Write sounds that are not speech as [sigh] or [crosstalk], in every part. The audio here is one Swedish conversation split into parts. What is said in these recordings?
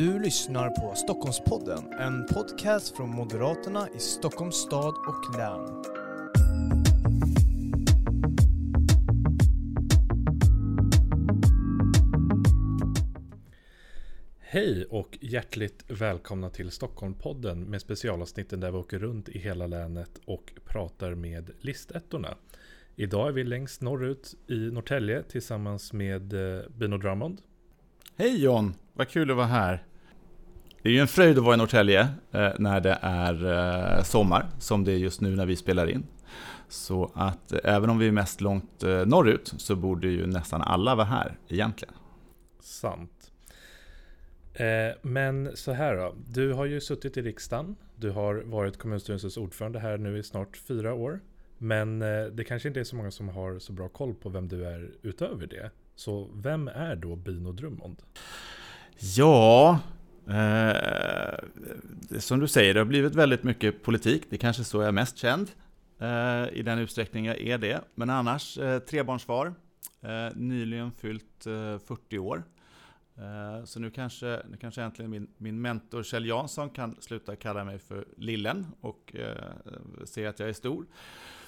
Du lyssnar på Stockholmspodden, en podcast från Moderaterna i Stockholms stad och län. Hej och hjärtligt välkomna till Stockholmpodden med specialavsnitten där vi åker runt i hela länet och pratar med listettorna. Idag är vi längst norrut i Norrtälje tillsammans med eh, Bino Drummond. Hej John, vad kul att vara här. Det är ju en fröjd att vara i Norrtälje eh, när det är eh, sommar, som det är just nu när vi spelar in. Så att eh, även om vi är mest långt norrut så borde ju nästan alla vara här egentligen. Sant. Men så här då, du har ju suttit i riksdagen. Du har varit kommunstyrelsens ordförande här nu i snart fyra år. Men det kanske inte är så många som har så bra koll på vem du är utöver det. Så vem är då Bino Drummond? Ja, eh, som du säger, det har blivit väldigt mycket politik. Det är kanske så jag är mest känd eh, i den utsträckning jag är det. Men annars eh, trebarnsfar, eh, nyligen fyllt eh, 40 år. Eh, Så nu kanske, nu kanske äntligen min, min mentor Kjell Jansson kan sluta kalla mig för Lillen och eh, se att jag är stor.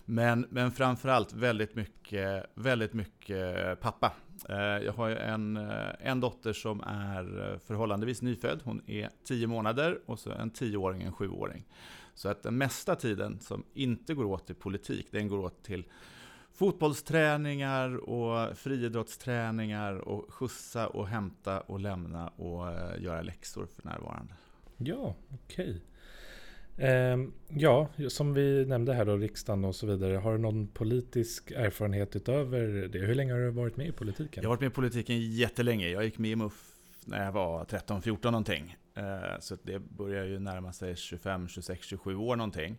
Men, men framförallt väldigt mycket, väldigt mycket pappa. Eh, jag har ju en, eh, en dotter som är eh, förhållandevis nyfödd. Hon är 10 månader och så en 10-åring, en 7-åring. Så att den mesta tiden som inte går åt till politik, den går åt till fotbollsträningar och friidrottsträningar och skjutsa och hämta och lämna och göra läxor för närvarande. Ja, okej. Okay. Ehm, ja, som vi nämnde här då, riksdagen och så vidare. Har du någon politisk erfarenhet utöver det? Hur länge har du varit med i politiken? Jag har varit med i politiken jättelänge. Jag gick med i MUF när jag var 13-14 någonting. Eh, Så det börjar ju närma sig 25, 26, 27 år någonting.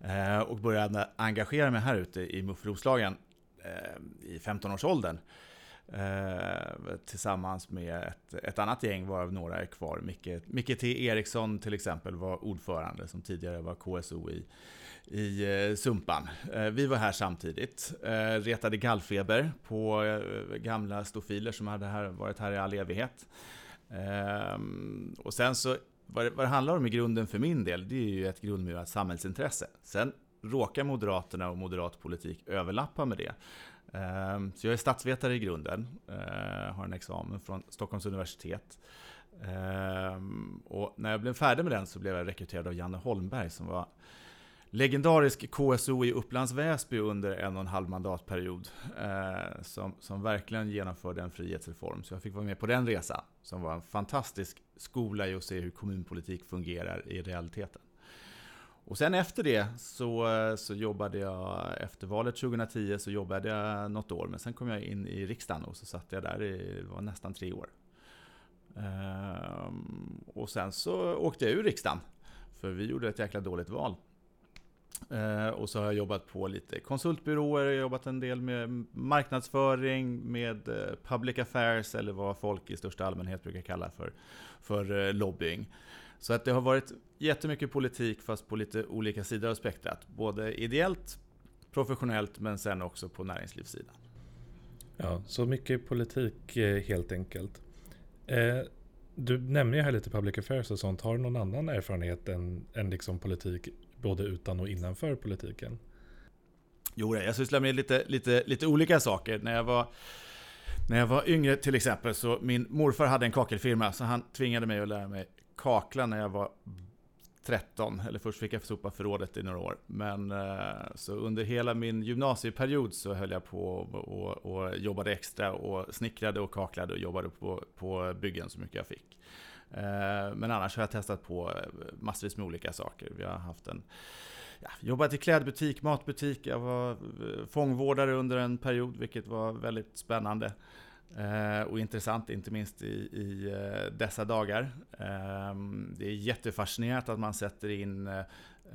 Eh, Och började engagera mig här ute i MUF Roslagen eh, i 15-årsåldern. Eh, tillsammans med ett, ett annat gäng varav några är kvar. Micke, Micke T Eriksson till exempel var ordförande som tidigare var KSO i, i eh, Sumpan. Eh, vi var här samtidigt. Eh, retade gallfeber på eh, gamla stofiler som hade här, varit här i all evighet. Eh, och sen så, vad det, vad det handlar om i grunden för min del, det är ju ett grundmurat samhällsintresse. Sen råkar Moderaterna och moderat politik överlappa med det. Ehm, så jag är statsvetare i grunden, eh, har en examen från Stockholms universitet. Ehm, och när jag blev färdig med den så blev jag rekryterad av Janne Holmberg som var legendarisk KSO i Upplands Väsby under en och en halv mandatperiod. Eh, som, som verkligen genomförde en frihetsreform. Så jag fick vara med på den resan. Som var en fantastisk skola i att se hur kommunpolitik fungerar i realiteten. Och sen efter det så, eh, så jobbade jag, efter valet 2010 så jobbade jag något år, men sen kom jag in i riksdagen och så satt jag där i var nästan tre år. Ehm, och sen så åkte jag ur riksdagen, för vi gjorde ett jäkla dåligt val. Ehm, och så har jag jobbat på lite konsultbyråer, jag har jobbat en del med marknadsföring, med eh, public affairs eller vad folk i största allmänhet brukar kalla för, för eh, lobbying. Så att det har varit jättemycket politik fast på lite olika sidor av spektrat. Både ideellt, professionellt men sen också på näringslivssidan. Ja, så mycket politik eh, helt enkelt. Eh, du nämner ju här lite public affairs och sånt. Har du någon annan erfarenhet än, än liksom politik både utan och innanför politiken? Jo, jag sysslar med lite, lite, lite olika saker. När jag, var, när jag var yngre till exempel så min morfar hade en kakelfirma så han tvingade mig att lära mig kakla när jag var 13. Eller först fick jag sopa förrådet i några år. Men eh, så under hela min gymnasieperiod så höll jag på och, och, och jobbade extra och snickrade och kaklade och jobbade på, på byggen så mycket jag fick. Eh, men annars har jag testat på eh, massvis med olika saker. Vi har haft en ja, jobbat i klädbutik, matbutik, jag var fångvårdare under en period, vilket var väldigt spännande. Eh, och intressant, inte minst i, i eh, dessa dagar. Ehm, det är jättefascinerat att man sätter in eh,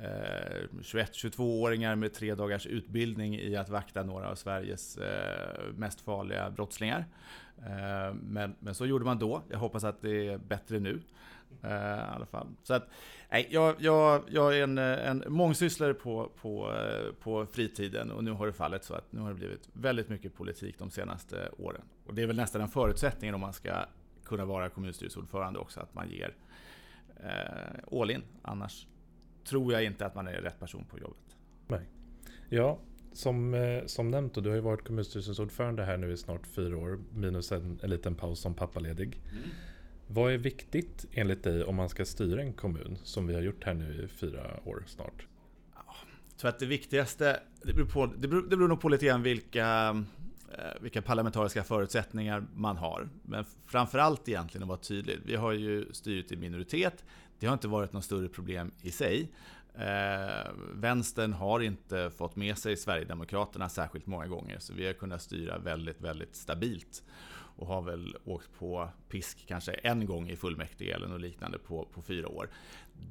eh, 21-22-åringar med tre dagars utbildning i att vakta några av Sveriges eh, mest farliga brottslingar. Eh, men, men så gjorde man då. Jag hoppas att det är bättre nu. Eh, I alla fall. Så att, nej, jag, jag, jag är en, en mångsysslare på, på, eh, på fritiden och nu har det fallit så att nu har det blivit väldigt mycket politik de senaste åren. Och det är väl nästan en förutsättning om man ska kunna vara kommunstyrelseordförande också, att man ger eh, all in. Annars tror jag inte att man är rätt person på jobbet. Nej. Ja, som, eh, som nämnt, och du har ju varit kommunstyrelsens ordförande här nu i snart fyra år, minus en, en liten paus som pappaledig. Mm. Vad är viktigt enligt dig om man ska styra en kommun som vi har gjort här nu i fyra år snart? Jag tror att det viktigaste, det beror, på, det beror, det beror nog på lite grann vilka, eh, vilka parlamentariska förutsättningar man har. Men framförallt egentligen att vara tydlig. Vi har ju styrt i minoritet. Det har inte varit något större problem i sig. Eh, vänstern har inte fått med sig Sverigedemokraterna särskilt många gånger, så vi har kunnat styra väldigt, väldigt stabilt. Och har väl åkt på pisk kanske en gång i fullmäktige eller något liknande på, på fyra år.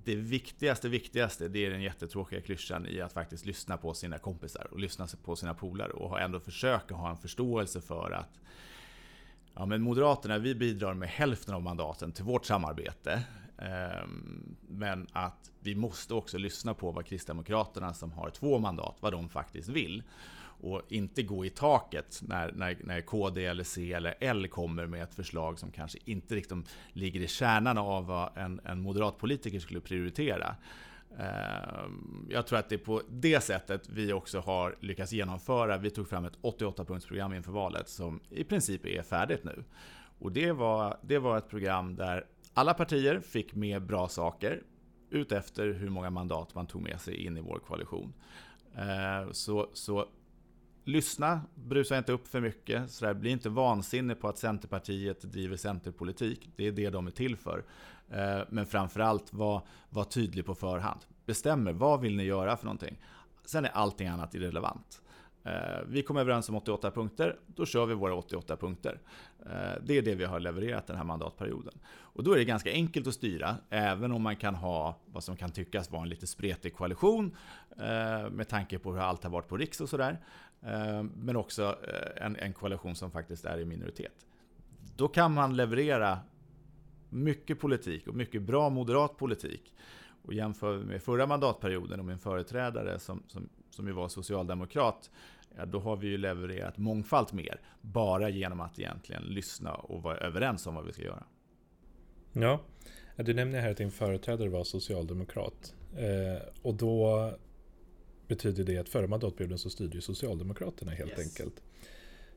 Det viktigaste, viktigaste, det är den jättetråkiga klyschan i att faktiskt lyssna på sina kompisar och lyssna på sina polare och ändå försöka ha en förståelse för att Ja, men Moderaterna, vi bidrar med hälften av mandaten till vårt samarbete. Ehm, men att vi måste också lyssna på vad Kristdemokraterna som har två mandat, vad de faktiskt vill. Och inte gå i taket när, när, när KD, eller C eller L kommer med ett förslag som kanske inte riktigt ligger i kärnan av vad en, en moderat politiker skulle prioritera. Ehm, jag tror att det är på det sättet vi också har lyckats genomföra. Vi tog fram ett 88-punktsprogram inför valet som i princip är färdigt nu. Och det var, det var ett program där alla partier fick med bra saker utefter hur många mandat man tog med sig in i vår koalition. Eh, så, så lyssna, brusa inte upp för mycket. Så där, bli inte vansinnig på att Centerpartiet driver centerpolitik. Det är det de är till för. Eh, men framförallt var, var tydlig på förhand. Bestämmer, vad vill ni göra för någonting? Sen är allting annat irrelevant. Eh, vi kom överens om 88 punkter, då kör vi våra 88 punkter. Eh, det är det vi har levererat den här mandatperioden. Och då är det ganska enkelt att styra, även om man kan ha vad som kan tyckas vara en lite spretig koalition eh, med tanke på hur allt har varit på riks och sådär. Men också en, en koalition som faktiskt är i minoritet. Då kan man leverera mycket politik och mycket bra moderat politik. Och jämför vi med förra mandatperioden och min företrädare som, som, som ju var socialdemokrat, ja, då har vi ju levererat mångfalt mer. Bara genom att egentligen lyssna och vara överens om vad vi ska göra. Ja, du nämner här att din företrädare var socialdemokrat. Eh, och då betyder det att förra mandatperioden så styrde ju Socialdemokraterna helt yes. enkelt.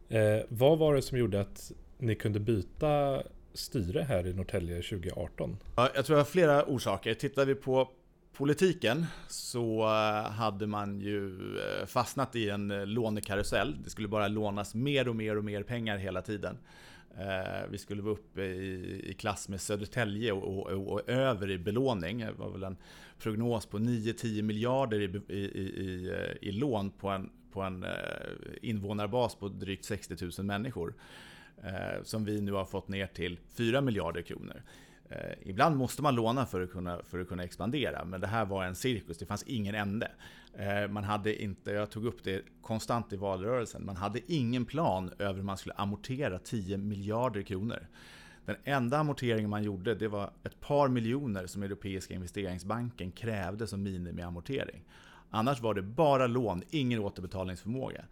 Eh, vad var det som gjorde att ni kunde byta styre här i Norrtälje 2018? Ja, jag tror det har flera orsaker. Tittar vi på politiken så eh, hade man ju eh, fastnat i en eh, lånekarusell. Det skulle bara lånas mer och mer och mer pengar hela tiden. Vi skulle vara uppe i, klass med Södertälje och, och, och, över i belåning. Det var väl en prognos på 9-10 miljarder i, i, i, i lån på en, på en invånarbas på drygt 60 000 människor som vi nu har fått ner till 4 miljarder kronor. Eh, ibland måste man låna för att, kunna, för att kunna expandera, men det här var en cirkus, det fanns ingen ände. Eh, man hade inte, jag tog upp det konstant i valrörelsen, man hade ingen plan över hur man skulle amortera 10 miljarder kronor. Den enda amorteringen man gjorde det var ett par miljoner som Europeiska investeringsbanken krävde som minimiamortering. Annars var det bara lån, ingen återbetalningsförmåga.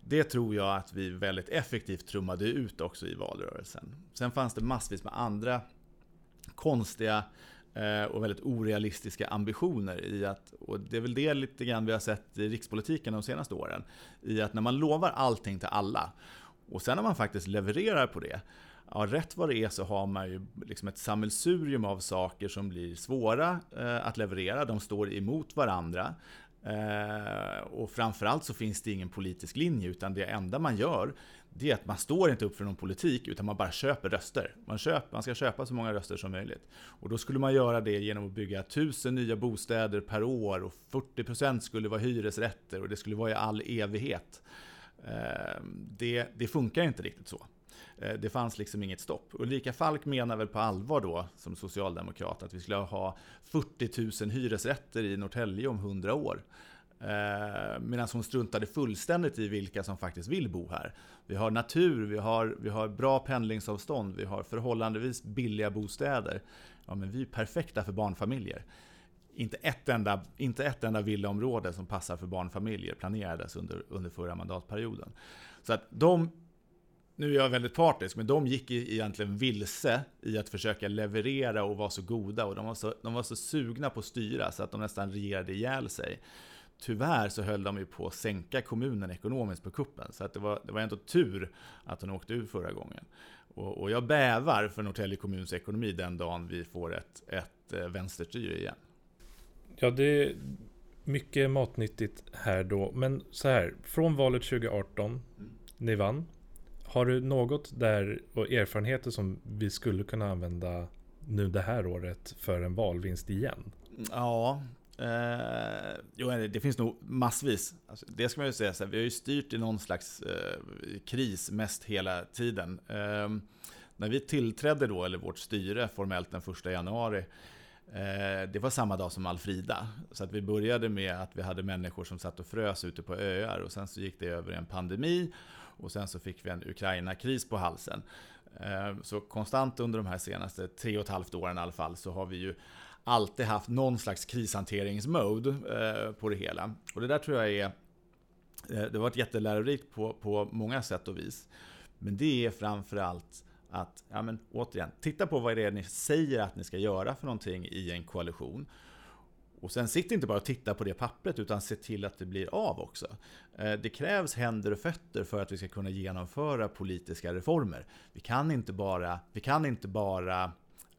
Det tror jag att vi väldigt effektivt trummade ut också i valrörelsen. Sen fanns det massvis med andra konstiga eh, och väldigt orealistiska ambitioner i att, och det är väl det lite grann vi har sett i rikspolitiken de senaste åren, i att när man lovar allting till alla och sen när man faktiskt levererar på det, ja, rätt vad det är så har man ju liksom ett sammelsurium av saker som blir svåra eh, att leverera, de står emot varandra. Eh, och framförallt så finns det ingen politisk linje, utan det enda man gör, det är att man står inte upp för någon politik, utan man bara köper röster. Man, köper, man ska köpa så många röster som möjligt. Och då skulle man göra det genom att bygga tusen nya bostäder per år och 40% skulle vara hyresrätter och det skulle vara i all evighet. Eh, det, det funkar inte riktigt så. Eh, det fanns liksom inget stopp. Ulrika Falk menar väl på allvar då, som socialdemokrat, att vi skulle ha 40 000 hyresrätter i Norrtälje om 100 år. Eh, Medan hon struntade fullständigt i vilka som faktiskt vill bo här. Vi har natur, vi har, vi har bra pendlingsavstånd, vi har förhållandevis billiga bostäder. Ja, men vi är perfekta för barnfamiljer. Inte ett enda, inte ett enda villaområde som passar för barnfamiljer planerades under, under förra mandatperioden. Så att de nu är jag väldigt partisk, men de gick egentligen vilse i att försöka leverera och vara så goda. Och de var så, de var så sugna på att styra så att de nästan regerade ihjäl sig. Tyvärr så höll de ju på att sänka kommunen ekonomiskt på kuppen. Så att det, var, det var ändå tur att de åkte ur förra gången. Och, och jag bävar för Norrtälje kommuns ekonomi den dagen vi får ett, ett eh, vänsterstyre igen. Ja, det är mycket matnyttigt här då. Men så här, från valet 2018, mm. ni vann. Har du något där och erfarenheter som vi skulle kunna använda nu det här året för en valvinst igen? Ja, eh, jo, det finns nog massvis. Alltså, det ska man ju säga, så här, vi har ju styrt i någon slags eh, kris mest hela tiden. Eh, när vi tillträdde då, eller vårt styre formellt den första januari, eh, det var samma dag som Alfrida. Så att vi började med att vi hade människor som satt och frös ute på öar och sen så gick det över i en pandemi och sen så fick vi en Ukraina-kris på halsen. Eh, så konstant under de här senaste tre och ett halvt åren i alla fall så har vi ju alltid haft någon slags krishanteringsmode eh, på det hela. Och det där tror jag är eh, det har varit jättelärorikt på, på många sätt och vis. Men det är framförallt att, ja men återigen, titta på vad det är ni säger att ni ska göra för någonting i en koalition. Och sen sitt inte bara och titta på det pappret utan se till att det blir av också. Eh, det krävs händer och fötter för att vi ska kunna genomföra politiska reformer. Vi kan inte bara, vi kan inte bara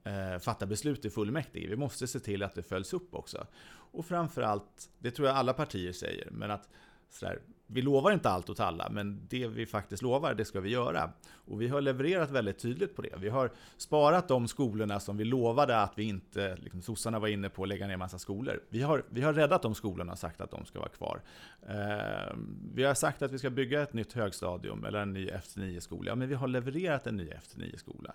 Eh, fatta beslut i fullmäktige. Vi måste se till att det följs upp också. Och framförallt, det tror jag alla partier säger, men att sådär, vi lovar inte allt åt alla, men det vi faktiskt lovar, det ska vi göra. Och vi har levererat väldigt tydligt på det. Vi har sparat de skolorna som vi lovade att vi inte, liksom sossarna var inne på att lägga ner massa skolor. Vi har, vi har räddat de skolorna och sagt att de ska vara kvar. Eh, vi har sagt att vi ska bygga ett nytt högstadium eller en ny F9-skola, ja, men vi har levererat en ny F9-skola.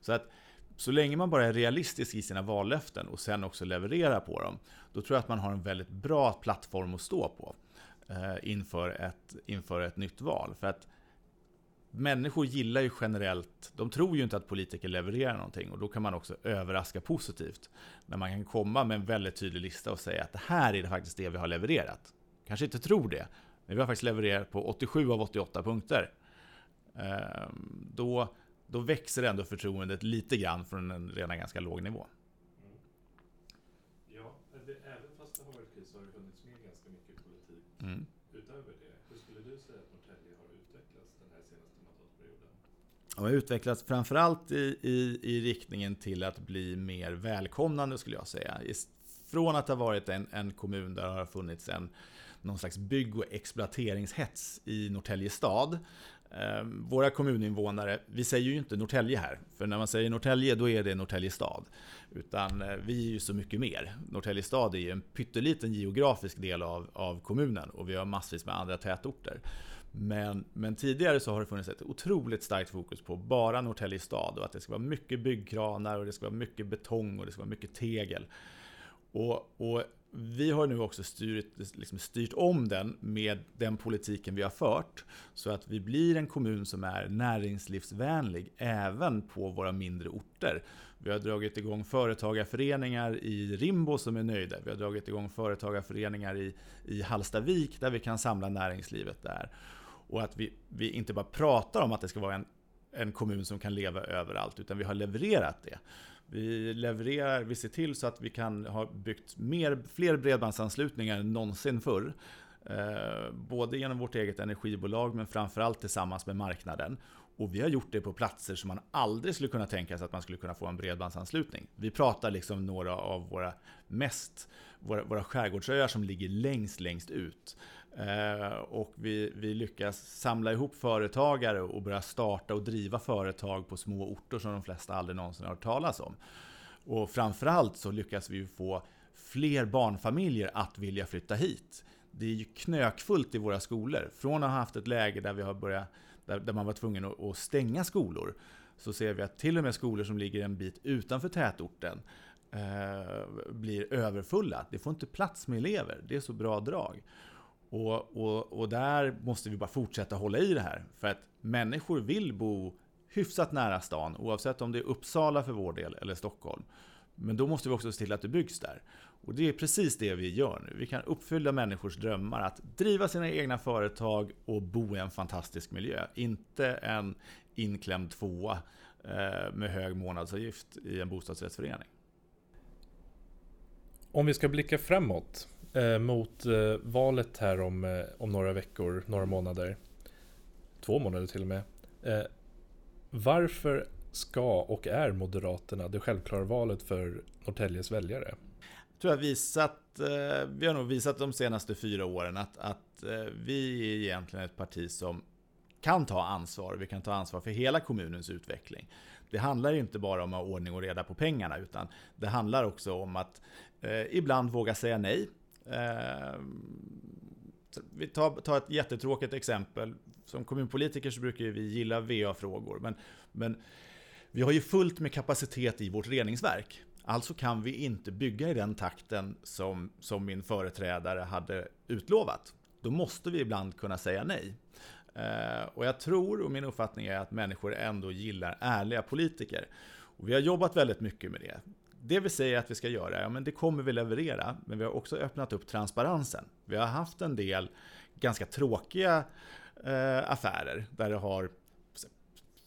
Så att så länge man bara är realistisk i sina vallöften och sen också levererar på dem, då tror jag att man har en väldigt bra plattform att stå på eh, inför, ett, inför ett nytt val. För att människor gillar ju generellt, de tror ju inte att politiker levererar någonting och då kan man också överraska positivt. När man kan komma med en väldigt tydlig lista och säga att det här är det faktiskt det vi har levererat. Kanske inte tror det, men vi har faktiskt levererat på 87 av 88 punkter. Eh, då då växer ändå förtroendet lite grann från en redan ganska låg nivå. Mm. Ja, det, även fast det har varit kris har det funnits med ganska mycket politik mm. utöver det. Hur skulle du säga att Norrtälje har utvecklats den här senaste mandatperioden? Det har utvecklats framförallt i, i, i riktningen till att bli mer välkomnande skulle jag säga. Från att ha varit en, en kommun där det har funnits en någon slags bygg och exploateringshets i Norrtälje stad Ehm, våra kommuninvånare, vi säger ju inte Norrtälje här, för när man säger Norrtälje då är det Norrtälje stad. Utan eh, vi är ju så mycket mer. Norrtälje stad är ju en pytteliten geografisk del av, av kommunen och vi har massvis med andra tätorter. Men, men, tidigare så har det funnits ett otroligt starkt fokus på bara Norrtälje stad och att det ska vara mycket byggkranar och det ska vara mycket betong och det ska vara mycket tegel. Och, och vi har nu också styrt, liksom styrt om den med den politiken vi har fört. Så att vi blir en kommun som är näringslivsvänlig även på våra mindre orter. Vi har dragit igång företagarföreningar i Rimbo som är nöjda. Vi har dragit igång företagarföreningar i, i Hallstavik där vi kan samla näringslivet där. Och att vi, vi inte bara pratar om att det ska vara en, en kommun som kan leva överallt, utan vi har levererat det. Vi levererar, vi ser till så att vi kan ha byggt mer, fler bredbandsanslutningar än någonsin förr. Eh, både genom vårt eget energibolag men framförallt tillsammans med marknaden. Och vi har gjort det på platser som man aldrig skulle kunna tänka sig att man skulle kunna få en bredbandsanslutning. Vi pratar liksom några av våra mest, våra, våra skärgårdsöar som ligger längst, längst ut. Eh, och vi, vi lyckas samla ihop företagare och börja starta och driva företag på små orter som de flesta aldrig någonsin har hört talas om. Och framförallt så lyckas vi få fler barnfamiljer att vilja flytta hit. Det är ju knökfullt i våra skolor. Från att ha haft ett läge där, vi har börjat, där, där man var tvungen att, att stänga skolor, så ser vi att till och med skolor som ligger en bit utanför tätorten eh, blir överfulla. Det får inte plats med elever. Det är så bra drag. Och, och, och där måste vi bara fortsätta hålla i det här. För att människor vill bo hyfsat nära stan, oavsett om det är Uppsala för vår del eller Stockholm. Men då måste vi också se till att det byggs där. Och det är precis det vi gör nu. Vi kan uppfylla människors drömmar att driva sina egna företag och bo i en fantastisk miljö. Inte en inklämd tvåa eh, med hög månadsavgift i en bostadsrättsförening. Om vi ska blicka framåt eh, mot eh, valet här om, eh, om några veckor, några månader. Två månader till och med. Eh, varför ska och är Moderaterna det självklara valet för Norrtäljes väljare? Jag tror jag visat, eh, vi har nog visat de senaste fyra åren att, att eh, vi är egentligen ett parti som kan ta ansvar. Vi kan ta ansvar för hela kommunens utveckling. Det handlar inte bara om att ha ordning och reda på pengarna, utan det handlar också om att eh, ibland våga säga nej. Eh, vi tar, tar ett jättetråkigt exempel. Som kommunpolitiker så brukar vi gilla VA-frågor, men, men vi har ju fullt med kapacitet i vårt reningsverk. Alltså kan vi inte bygga i den takten som, som min företrädare hade utlovat. Då måste vi ibland kunna säga nej. Eh, och jag tror, och min uppfattning är att människor ändå gillar ärliga politiker. Och vi har jobbat väldigt mycket med det. Det vi säger att vi ska göra, ja men det kommer vi leverera, men vi har också öppnat upp transparensen. Vi har haft en del ganska tråkiga eh, affärer där det har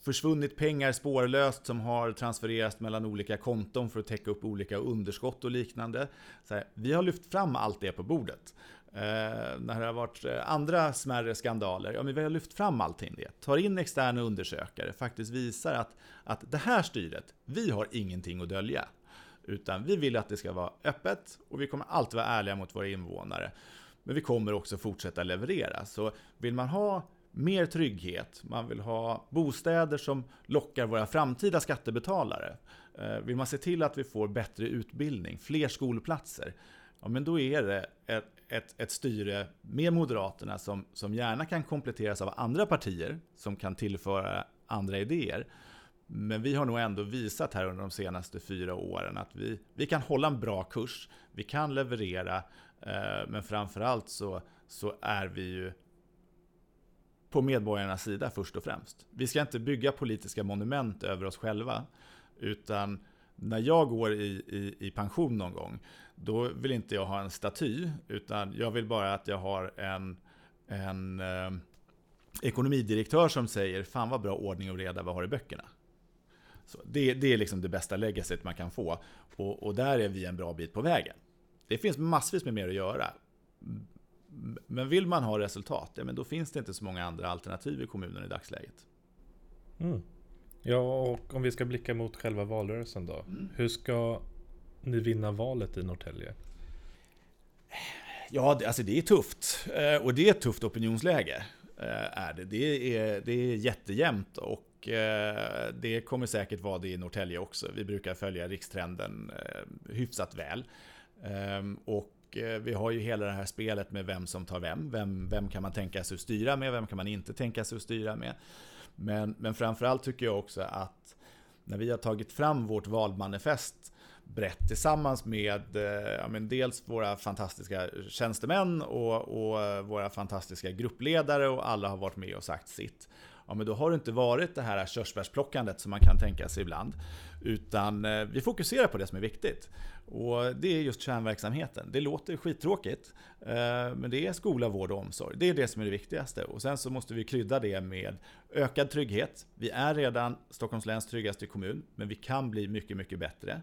försvunnit pengar spårlöst som har transfererats mellan olika konton för att täcka upp olika underskott och liknande. Här, vi har lyft fram allt det på bordet. Eh, när det har varit eh, andra smärre skandaler, ja men vi har lyft fram allting det. Tar in externa undersökare, faktiskt visar att, att det här styret, vi har ingenting att dölja. Utan vi vill att det ska vara öppet och vi kommer alltid vara ärliga mot våra invånare. Men vi kommer också fortsätta leverera. Så vill man ha mer trygghet, man vill ha bostäder som lockar våra framtida skattebetalare. Eh, vill man se till att vi får bättre utbildning, fler skolplatser, ja men då är det ett, ett, ett styre med Moderaterna som, som gärna kan kompletteras av andra partier som kan tillföra andra idéer. Men vi har nog ändå visat här under de senaste fyra åren att vi, vi kan hålla en bra kurs, vi kan leverera, eh, men framförallt så, så är vi ju på medborgarnas sida först och främst. Vi ska inte bygga politiska monument över oss själva, utan när jag går i, i, i, pension någon gång, då vill inte jag ha en staty, utan jag vill bara att jag har en, en eh, ekonomidirektör som säger Fan vad bra ordning och reda vi har i böckerna. Det, det är liksom det bästa legacyt man kan få. Och, och där är vi en bra bit på vägen. Det finns massvis med mer att göra. Men vill man ha resultat, ja, men då finns det inte så många andra alternativ i kommunen i dagsläget. Mm. Ja, och om vi ska blicka mot själva valrörelsen då. Mm. Hur ska ni vinna valet i Norrtälje? Ja, det, alltså det är tufft. Eh, och det är ett tufft opinionsläge. Eh, är det. Det, är, det är jättejämnt och eh, det kommer säkert vara det i Norrtälje också. Vi brukar följa rikstrenden eh, hyfsat väl. Ehm, och eh, vi har ju hela det här spelet med vem som tar vem. Vem, vem kan man tänka sig att styra med? Vem kan man inte tänka sig att styra med? Men, men framförallt tycker jag också att när vi har tagit fram vårt valmanifest brett tillsammans med eh, ja, men dels våra fantastiska tjänstemän och, och, våra fantastiska gruppledare och alla har varit med och sagt sitt. Ja, men då har det inte varit det här körsbärsplockandet som man kan tänka sig ibland. Utan eh, vi fokuserar på det som är viktigt. Och det är just kärnverksamheten. Det låter skittråkigt, eh, men det är skola, vård och omsorg. Det är det som är det viktigaste. Och sen så måste vi krydda det med ökad trygghet. Vi är redan Stockholms läns tryggaste kommun, men vi kan bli mycket, mycket bättre.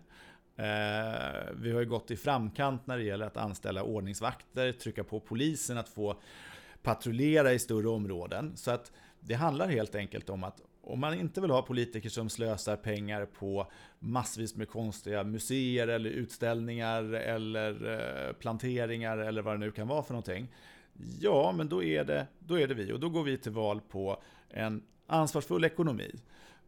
Eh, vi har ju gått i framkant när det gäller att anställa ordningsvakter, trycka på polisen att få patrullera i större områden. Så att det handlar helt enkelt om att om man inte vill ha politiker som slösar pengar på massvis med konstiga museer eller utställningar eller eh, planteringar eller vad det nu kan vara för någonting. Ja, men då är det, då är det vi och då går vi till val på en ansvarsfull ekonomi.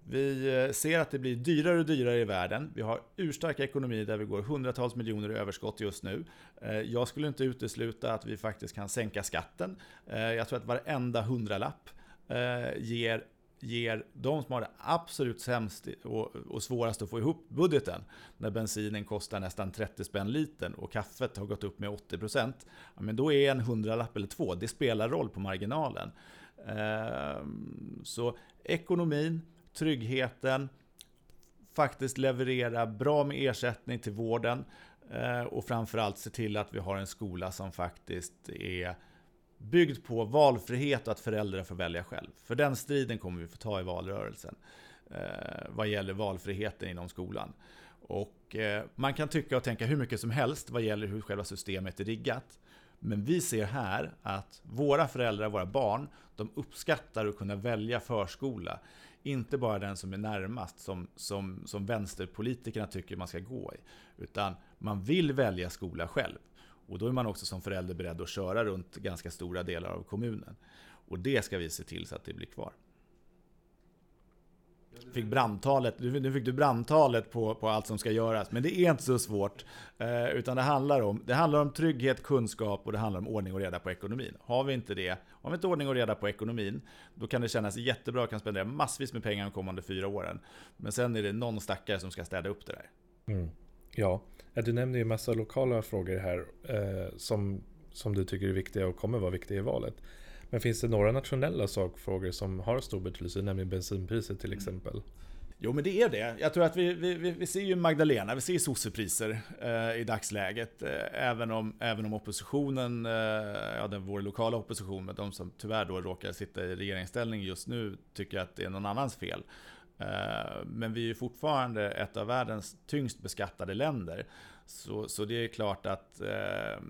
Vi eh, ser att det blir dyrare och dyrare i världen. Vi har urstark ekonomi där vi går hundratals miljoner i överskott just nu. Eh, jag skulle inte utesluta att vi faktiskt kan sänka skatten. Jag tror att varenda hundralapp Eh, ger ger de som har det absolut sämst och, och svårast att få ihop budgeten, när bensinen kostar nästan 30 spänn litern och kaffet har gått upp med 80%, ja, men då är en hundralapp eller två, det spelar roll på marginalen. Eh, så ekonomin, tryggheten, faktiskt leverera bra med ersättning till vården eh, och framförallt se till att vi har en skola som faktiskt är byggd på valfrihet och att föräldrar får välja själv. För den striden kommer vi få ta i valrörelsen eh, vad gäller valfriheten inom skolan. Och eh, man kan tycka och tänka hur mycket som helst vad gäller hur själva systemet är riggat. Men vi ser här att våra föräldrar, våra barn, de uppskattar att kunna välja förskola. Inte bara den som är närmast, som, som, som vänsterpolitikerna tycker man ska gå i. Utan man vill välja skola själv. Och då är man också som förälder beredd att köra runt ganska stora delar av kommunen. Och det ska vi se till så att det blir kvar fick brandtalet, nu fick du brandtalet på, på allt som ska göras. Men det är inte så svårt. Eh, utan det handlar, om, det handlar om trygghet, kunskap och det handlar om ordning och reda på ekonomin. Har vi inte det, har vi inte ordning och reda på ekonomin, då kan det kännas jättebra kan spendera massvis med pengar de kommande fyra åren. Men sen är det någon stackare som ska städa upp det där. Mm. Ja, du nämner ju massa lokala frågor här eh, som, som du tycker är viktiga och kommer vara viktiga i valet. Men finns det några nationella sakfrågor som har stor betydelse, nämligen bensinpriset till mm. exempel? Jo men det är det. Jag tror att vi, vi, vi ser ju Magdalena, vi ser sossepriser eh, i dagsläget. Eh, även, om, även om oppositionen, eh, ja den, vår lokala opposition, men de som tyvärr då råkar sitta i regeringsställning just nu, tycker att det är någon annans fel. Eh, men vi är fortfarande ett av världens tyngst beskattade länder. Så, så det är klart att eh,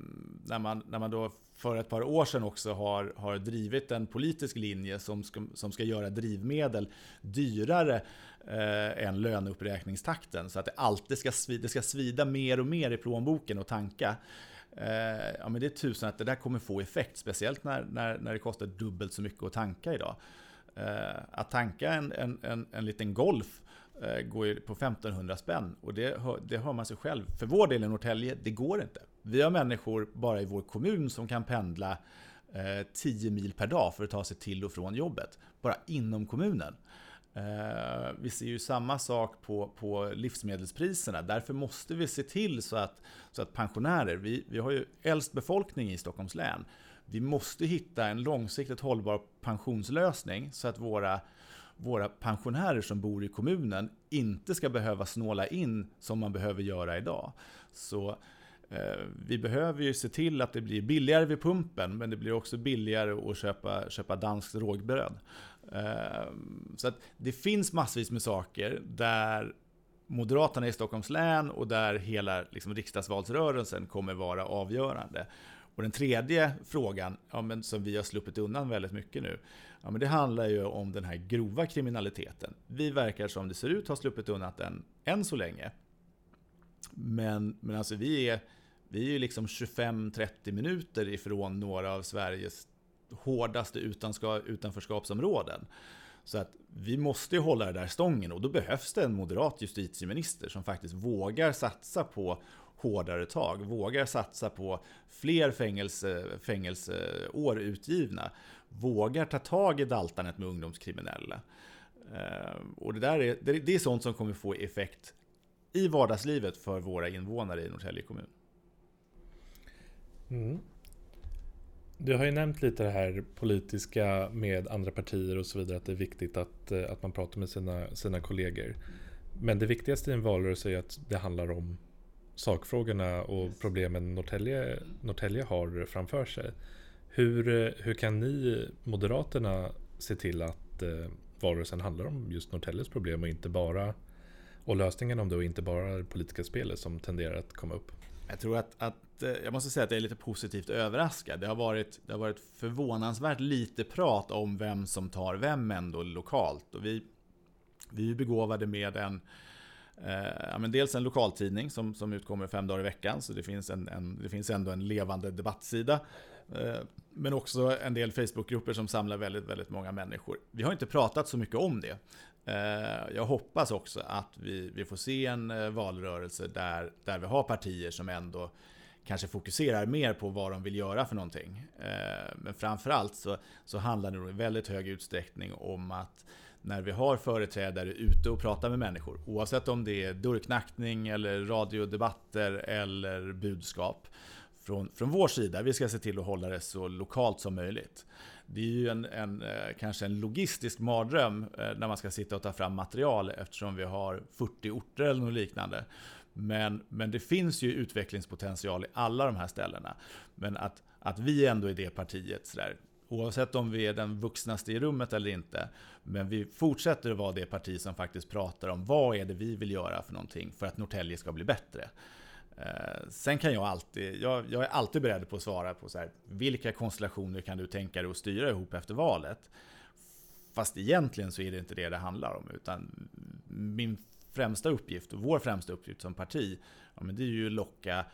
när, man, när man då för ett par år sedan också har, har drivit en politisk linje som ska, som ska göra drivmedel dyrare eh, än löneuppräkningstakten. Så att det alltid ska, svida, det ska svida mer och mer i plånboken och tanka. Eh, ja men det är tusen att det där kommer få effekt, speciellt när, när, när det kostar dubbelt så mycket att tanka idag. Eh, att tanka en, en, en, en liten Golf eh, går ju på 1500 spänn och det, det hör man sig själv. För vår del i Norrtälje, det går inte. Vi har människor bara i vår kommun som kan pendla eh, 10 mil per dag för att ta sig till och från jobbet. Bara inom kommunen. Eh, vi ser ju samma sak på, på livsmedelspriserna. Därför måste vi se till så att, så att pensionärer, vi, vi har ju äldst befolkning i Stockholms län. Vi måste hitta en långsiktigt hållbar pensionslösning så att våra, våra pensionärer som bor i kommunen inte ska behöva snåla in som man behöver göra idag. Så eh, vi behöver ju se till att det blir billigare vid pumpen, men det blir också billigare att köpa, köpa danskt rågbröd. Eh, så att det finns massvis med saker där Moderaterna i Stockholms län och där hela liksom, riksdagsvalsrörelsen kommer vara avgörande. Och den tredje frågan, ja, men som vi har sluppit undan väldigt mycket nu, ja, men det handlar ju om den här grova kriminaliteten. Vi verkar som det ser ut ha sluppit undan den än så länge. Men, men alltså vi är, vi är ju liksom 25-30 minuter ifrån några av Sveriges hårdaste utanförskapsområden. Så att vi måste ju hålla det där stången och då behövs det en moderat justitieminister som faktiskt vågar satsa på hårdare tag, vågar satsa på fler fängelse, fängelseår utgivna, vågar ta tag i daltandet med ungdomskriminella. Eh, och det, där är, det är sånt som kommer få effekt i vardagslivet för våra invånare i Norrtälje kommun. Mm. Du har ju nämnt lite det här politiska med andra partier och så vidare, att det är viktigt att, eh, att man pratar med sina, sina kollegor. Men det viktigaste i en valrörelse är att det handlar om sakfrågorna och problemen Norrtälje, Norrtälje har framför sig. Hur, hur kan ni, Moderaterna, se till att eh, valrörelsen handlar om just Norrtäljes problem och inte bara och lösningen om det och inte bara det politiska spelet som tenderar att komma upp? Jag tror att, att eh, jag måste säga att jag är lite positivt överraskad. Det har, varit, det har varit förvånansvärt lite prat om vem som tar vem ändå lokalt. Och vi, vi är begåvade med en Eh, ja, men dels en lokaltidning som, som utkommer fem dagar i veckan, så det finns, en, en det finns ändå en levande debattsida. Eh, men också en del Facebookgrupper som samlar väldigt, väldigt många människor. Vi har inte pratat så mycket om det. Eh, jag hoppas också att vi, vi får se en eh, valrörelse där, där vi har partier som ändå kanske fokuserar mer på vad de vill göra för någonting. Eh, men framförallt så, så handlar det i väldigt hög utsträckning om att när vi har företrädare ute och pratar med människor. Oavsett om det är dörrknackning eller radiodebatter eller budskap. Från, från vår sida, vi ska se till att hålla det så lokalt som möjligt. det är ju en, en, eh, kanske en logistisk mardröm eh, när man ska sitta och ta fram material eftersom vi har 40 orter eller något liknande. Men, men det finns ju utvecklingspotential i alla de här ställena. Men att, att vi ändå är det partiet, så där, oavsett om vi är den vuxnaste i rummet eller inte, men vi fortsätter att vara det parti som faktiskt pratar om vad är det vi vill göra för någonting för att Norrtälje ska bli bättre. Eh, sen kan jag alltid, jag, jag, är alltid beredd på att svara på så här, vilka konstellationer kan du tänka dig att styra ihop efter valet? Fast egentligen så är det inte det det handlar om, utan min främsta uppgift, och vår främsta uppgift som parti, ja, men det är ju att locka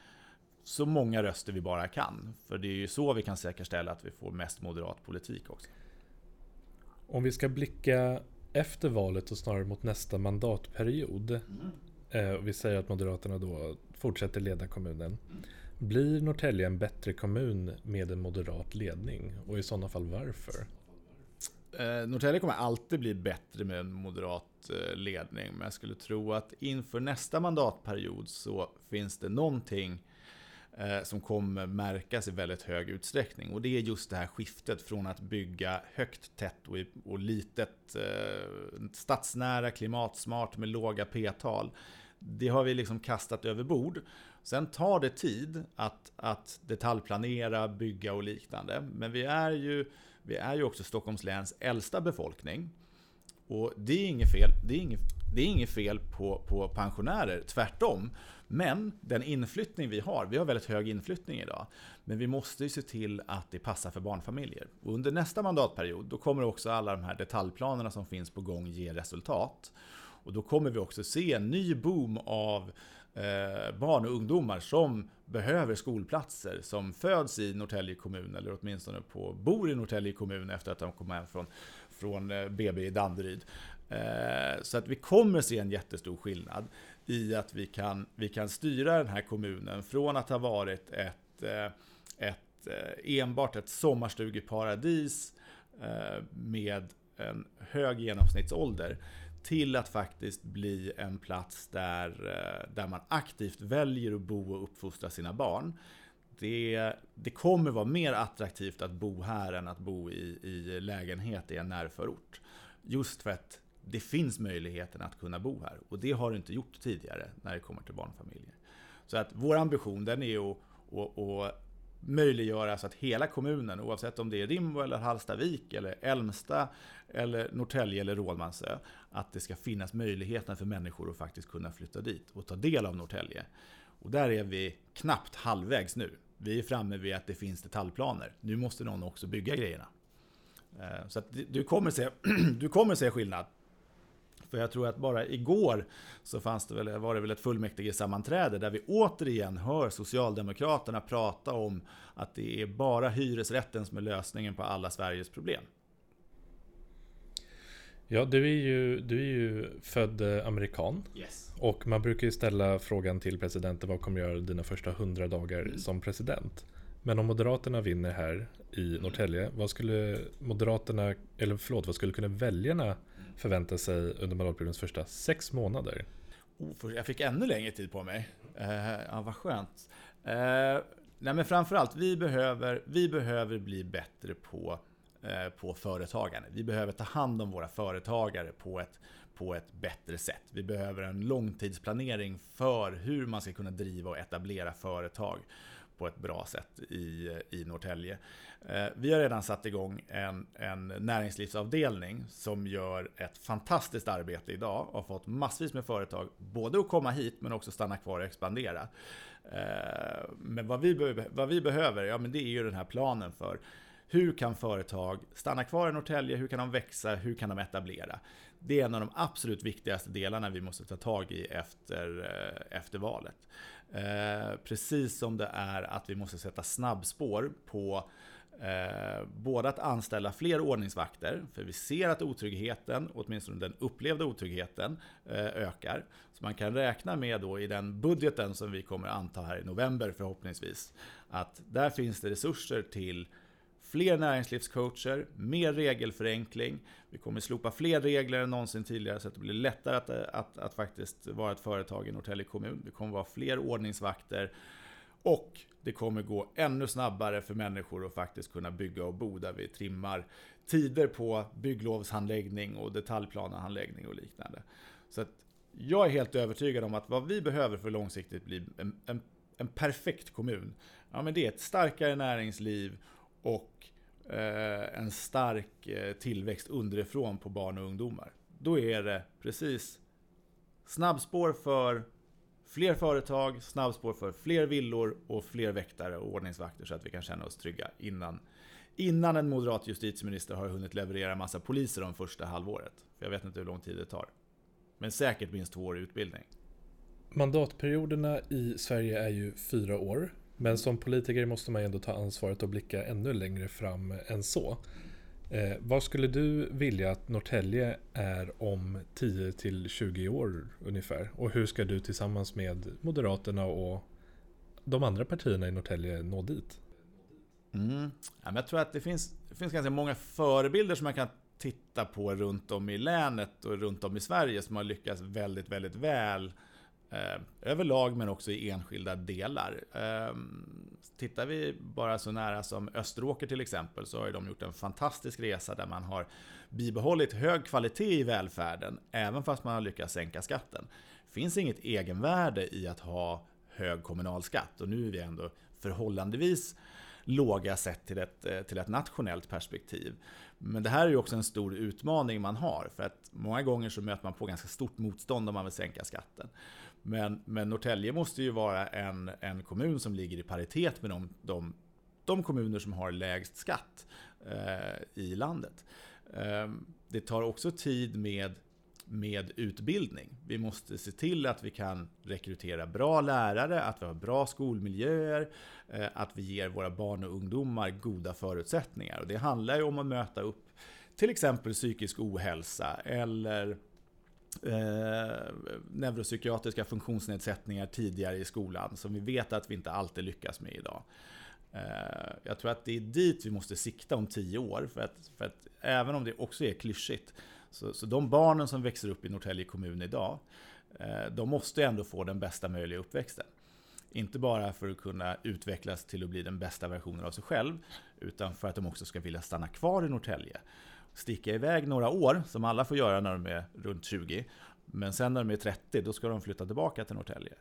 så många röster vi bara kan. För det är ju så vi kan säkerställa att vi får mest moderat politik också. Om vi ska blicka efter valet och snarare mot nästa mandatperiod. Mm. Eh, vi säger att Moderaterna då fortsätter leda kommunen. Mm. Blir Norrtälje en bättre kommun med en moderat ledning? Och i sådana fall varför? Eh, Norrtälje kommer alltid bli bättre med en moderat eh, ledning. Men jag skulle tro att inför nästa mandatperiod så finns det någonting Eh, som kommer märkas i väldigt hög utsträckning. Och det är just det här skiftet från att bygga högt, tätt och, och litet, eh, stadsnära, klimatsmart med låga p-tal. Det har vi liksom kastat över bord. Sen tar det tid att, att detaljplanera, bygga och liknande. Men vi är ju, vi är ju också Stockholms läns äldsta befolkning. Och det är inget fel, det är inget, det är inget fel på, på pensionärer, tvärtom. Men den inflyttning vi har, vi har väldigt hög inflyttning idag, men vi måste ju se till att det passar för barnfamiljer. Och under nästa mandatperiod, då kommer också alla de här detaljplanerna som finns på gång ge resultat. Och då kommer vi också se en ny boom av eh, barn och ungdomar som behöver skolplatser, som föds i Norrtälje kommun, eller åtminstone på, bor i Norrtälje kommun efter att de kom hem från, från eh, BB i Danderyd. Eh, så att vi kommer se en jättestor skillnad i att vi kan, vi kan styra den här kommunen från att ha varit ett, eh, ett eh, enbart ett sommarstugeparadis med en hög genomsnittsålder till att faktiskt bli en plats där, eh, där man aktivt väljer att bo och uppfostra sina barn. Det, det kommer vara mer attraktivt att bo här än att bo i, i lägenhet i en närförort. Just för att det finns möjligheten att kunna bo här. Och det har det inte gjort tidigare när det kommer till barnfamiljer. Så att vår ambition den är att, att, att möjliggöra så att hela kommunen, oavsett om det är Rimbo eller Hallstavik eller Älmsta eller Norrtälje eller Rådmansö, att det ska finnas möjligheten för människor att faktiskt kunna flytta dit och ta del av Norrtälje. Och där är vi knappt halvvägs nu. Vi är framme vid att det finns detaljplaner. Nu måste någon också bygga grejerna. Eh, så att du kommer se, [clears throat] du kommer se skillnad. För jag tror att bara igår så fanns det väl, var det väl ett fullmäktige sammanträde där vi återigen hör Socialdemokraterna prata om att det är bara hyresrätten som är lösningen på alla Sveriges problem. Ja, du är ju, du är ju född eh, amerikan. Yes. Och man brukar ju ställa frågan till presidenten vad kommer göra dina första hundra dagar mm. som president? Men om Moderaterna vinner här i Norrtälje, vad skulle Moderaterna, eller förlåt, vad skulle kunna väljarna förväntar sig under mandatperiodens första sex månader? Oh, jag fick ännu längre tid på mig. Eh, ja, vad skönt. Eh, nej, men framförallt, vi behöver, vi behöver bli bättre på, eh, på företagande. Vi behöver ta hand om våra företagare på ett, på ett bättre sätt. Vi behöver en långtidsplanering för hur man ska kunna driva och etablera företag på ett bra sätt i, i Norrtälje. Eh, vi har redan satt igång en, en näringslivsavdelning som gör ett fantastiskt arbete idag och har fått massvis med företag både att komma hit men också stanna kvar och expandera. Eh, men vad vi, vad vi behöver, ja men det är ju den här planen för hur kan företag stanna kvar i Norrtälje? Hur kan de växa? Hur kan de etablera? Det är en av de absolut viktigaste delarna vi måste ta tag i efter, eh, efter valet. Eh, precis som det är att vi måste sätta snabbspår på Eh, både att anställa fler ordningsvakter, för vi ser att otryggheten, åtminstone den upplevda otryggheten, eh, ökar. Så man kan räkna med då i den budgeten som vi kommer anta här i november förhoppningsvis, att där finns det resurser till fler näringslivscoacher, mer regelförenkling. Vi kommer slopa fler regler än någonsin tidigare så att det blir lättare att, att, att faktiskt vara ett företag i Norrtälje kommun. Det kommer vara fler ordningsvakter Och det kommer gå ännu snabbare för människor att faktiskt kunna bygga och bo där vi trimmar tider på bygglovshandläggning och detaljplanehandläggning och liknande. Så att jag är helt övertygad om att vad vi behöver för långsiktigt bli en, en, en perfekt kommun, ja men det är ett starkare näringsliv och eh, en stark eh, tillväxt underifrån på barn och ungdomar. Då är det precis snabbspår för fler företag, snabbspår för fler villor och fler väktare och ordningsvakter så att vi kan känna oss trygga innan, innan en moderat justitieminister har hunnit leverera en massa poliser de första halvåret. För jag vet inte hur lång tid det tar. Men säkert minst två år utbildning. Mandatperioderna i Sverige är ju fyra år. Men som politiker måste man ju ändå ta ansvaret och blicka ännu längre fram än så. Eh, vad skulle du vilja att Norrtälje är om 10 till 20 år ungefär? Och hur ska du tillsammans med Moderaterna och de andra partierna i Norrtälje nå dit? Mm. Ja, jag tror att det finns, det finns ganska många förebilder som man kan titta på runt om i länet och runt om i Sverige som har lyckats väldigt, väldigt väl eh, Eh, överlag men också i enskilda delar. Eh, tittar vi bara så nära som Österåker till exempel så har de gjort en fantastisk resa där man har bibehållit hög kvalitet i välfärden även fast man har lyckats sänka skatten. Det finns inget egenvärde i att ha hög kommunalskatt och nu är vi ändå förhållandevis låga sett till ett, eh, till ett nationellt perspektiv. Men det här är ju också en stor utmaning man har, för att många gånger så möter man på ganska stort motstånd om man vill sänka skatten. Men, men Norrtälje måste ju vara en, en kommun som ligger i paritet med de, de, de kommuner som har lägst skatt eh, i landet. Eh, det tar också tid med med utbildning. Vi måste se till att vi kan rekrytera bra lärare, att vi har bra skolmiljöer, eh, att vi ger våra barn och ungdomar goda förutsättningar. Och det handlar ju om att möta upp till exempel psykisk ohälsa eller eh, neuropsykiatriska funktionsnedsättningar tidigare i skolan som vi vet att vi inte alltid lyckas med idag. Eh, jag tror att det är dit vi måste sikta om tio år. För att, för att även om det också är klyschigt så, så de barnen som växer upp i Norrtälje kommun idag, eh, de måste ändå få den bästa möjliga uppväxten. Inte bara för att kunna utvecklas till att bli den bästa versionen av sig själv, utan för att de också ska vilja stanna kvar i Norrtälje. Sticka iväg några år, som alla får göra när de är runt 20, men sen när de är 30, då ska de flytta tillbaka till Norrtälje.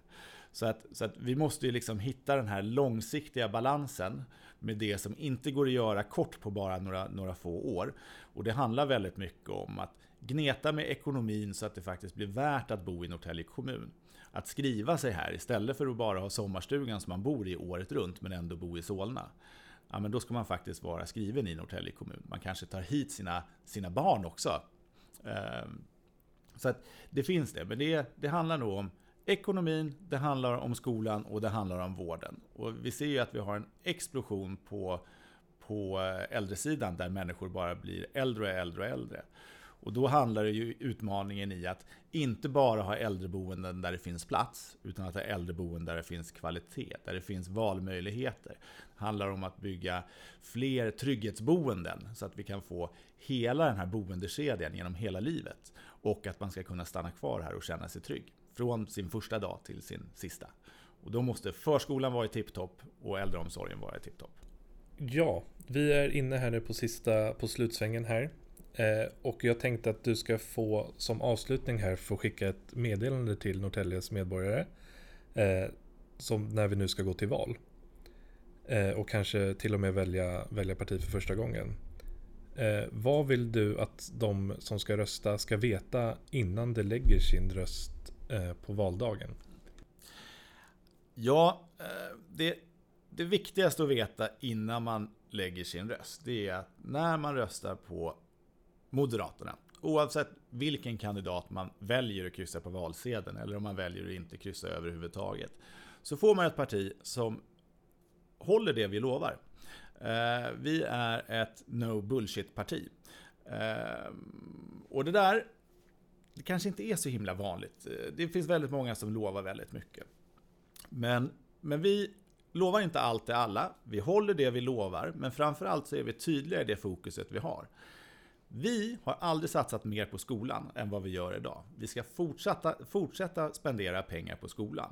Så att, så att vi måste ju liksom hitta den här långsiktiga balansen med det som inte går att göra kort på bara några, några få år. Och det handlar väldigt mycket om att gneta med ekonomin så att det faktiskt blir värt att bo i Norrtälje kommun. Att skriva sig här istället för att bara ha sommarstugan som man bor i året runt men ändå bo i Solna. Ja, men då ska man faktiskt vara skriven i Norrtälje kommun. Man kanske tar hit sina, sina barn också. Ehm, så att det finns det, men det, det handlar nog om ekonomin, det handlar om skolan och det handlar om vården. Och vi ser ju att vi har en explosion på, på eh, äldresidan där människor bara blir äldre och äldre och äldre. Och då handlar det ju utmaningen i att inte bara ha äldreboenden där det finns plats, utan att ha äldreboenden där det finns kvalitet, där det finns valmöjligheter. Det handlar om att bygga fler trygghetsboenden så att vi kan få hela den här boendekedjan genom hela livet. Och att man ska kunna stanna kvar här och känna sig trygg. Från sin första dag till sin sista. Och då måste förskolan vara i tipptopp och äldreomsorgen vara i tipptopp. Ja, vi är inne här nu på sista, på slutsvängen här. Eh, och jag tänkte att du ska få som avslutning här få skicka ett meddelande till Norrtäljes medborgare. Eh, som när vi nu ska gå till val. Eh, och kanske till och med välja, välja parti för första gången. Eh, vad vill du att de som ska rösta ska veta innan de lägger sin röst eh, på valdagen? Ja, eh, det, det viktigaste att veta innan man lägger sin röst, det är att när man röstar på Moderaterna, oavsett vilken kandidat man väljer att kryssa på valsedeln eller om man väljer att inte kryssa överhuvudtaget, så får man ett parti som håller det vi lovar. Eh, vi är ett no bullshit-parti. Eh, och det där, det kanske inte är så himla vanligt. Eh, det finns väldigt många som lovar väldigt mycket. Men, men vi lovar inte allt till alla. Vi håller det vi lovar, men framförallt så är vi tydliga i det fokuset vi har. Vi har aldrig satsat mer på skolan än vad vi gör idag. Vi ska fortsätta, fortsätta spendera pengar på skolan.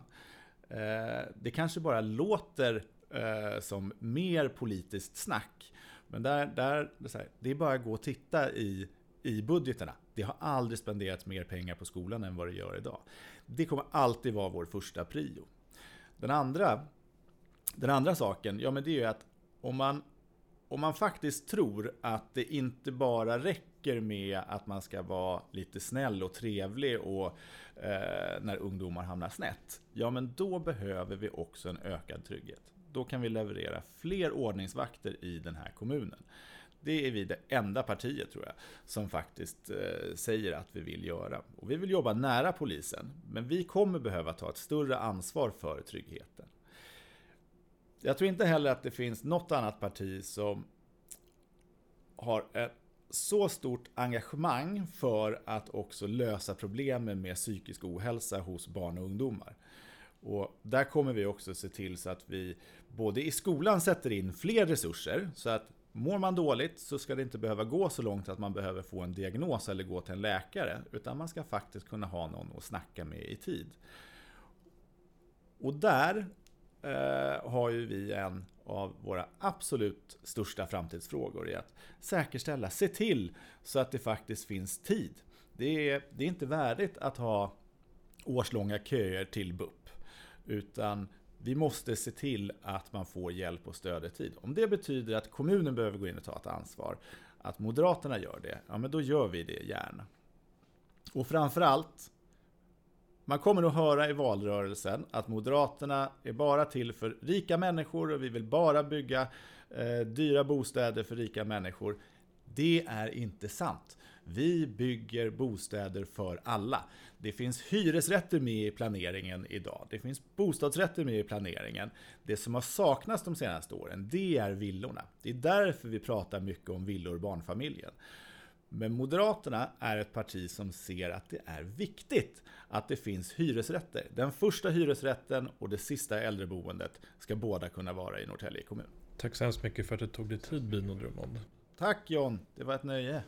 Eh, det kanske bara låter eh, som mer politiskt snack. Men där, där, det, är det är bara att gå och titta i, i budgeterna. Det har aldrig spenderats mer pengar på skolan än vad det gör idag. Det kommer alltid vara vår första prio. Den andra, den andra saken, ja men det är ju att om man, om man faktiskt tror att det inte bara räcker med att man ska vara lite snäll och trevlig och eh, när ungdomar hamnar snett. Ja men då behöver vi också en ökad trygghet. Då kan vi leverera fler ordningsvakter i den här kommunen. Det är vi det enda partiet tror jag som faktiskt eh, säger att vi vill göra. Och vi vill jobba nära polisen, men vi kommer behöva ta ett större ansvar för tryggheten. Jag tror inte heller att det finns något annat parti som har ett så stort engagemang för att också lösa problemen med psykisk ohälsa hos barn och ungdomar. Och där kommer vi också se till så att vi både i skolan sätter in fler resurser så att Mår man dåligt så ska det inte behöva gå så långt att man behöver få en diagnos eller gå till en läkare. Utan man ska faktiskt kunna ha någon att snacka med i tid. Och där eh, har ju vi en av våra absolut största framtidsfrågor i att säkerställa, se till så att det faktiskt finns tid. Det är, det är inte värdigt att ha årslånga köer till BUP. Utan vi måste se till att man får hjälp och stöd i tid. Om det betyder att kommunen behöver gå in och ta ett ansvar, att Moderaterna gör det, ja men då gör vi det gärna. Och framförallt, man kommer att höra i valrörelsen att Moderaterna är bara till för rika människor och vi vill bara bygga eh, dyra bostäder för rika människor. Det är inte sant. Vi bygger bostäder för alla. Det finns hyresrätter med i planeringen idag. Det finns bostadsrätter med i planeringen. Det som har saknats de senaste åren, det är villorna. Det är därför vi pratar mycket om villor och barnfamiljen. Men Moderaterna är ett parti som ser att det är viktigt att det finns hyresrätter. Den första hyresrätten och det sista äldreboendet ska båda kunna vara i Norrtälje kommun. Tack så hemskt mycket för att du tog dig tid Bino Drummond. Tack John, det var ett nöje.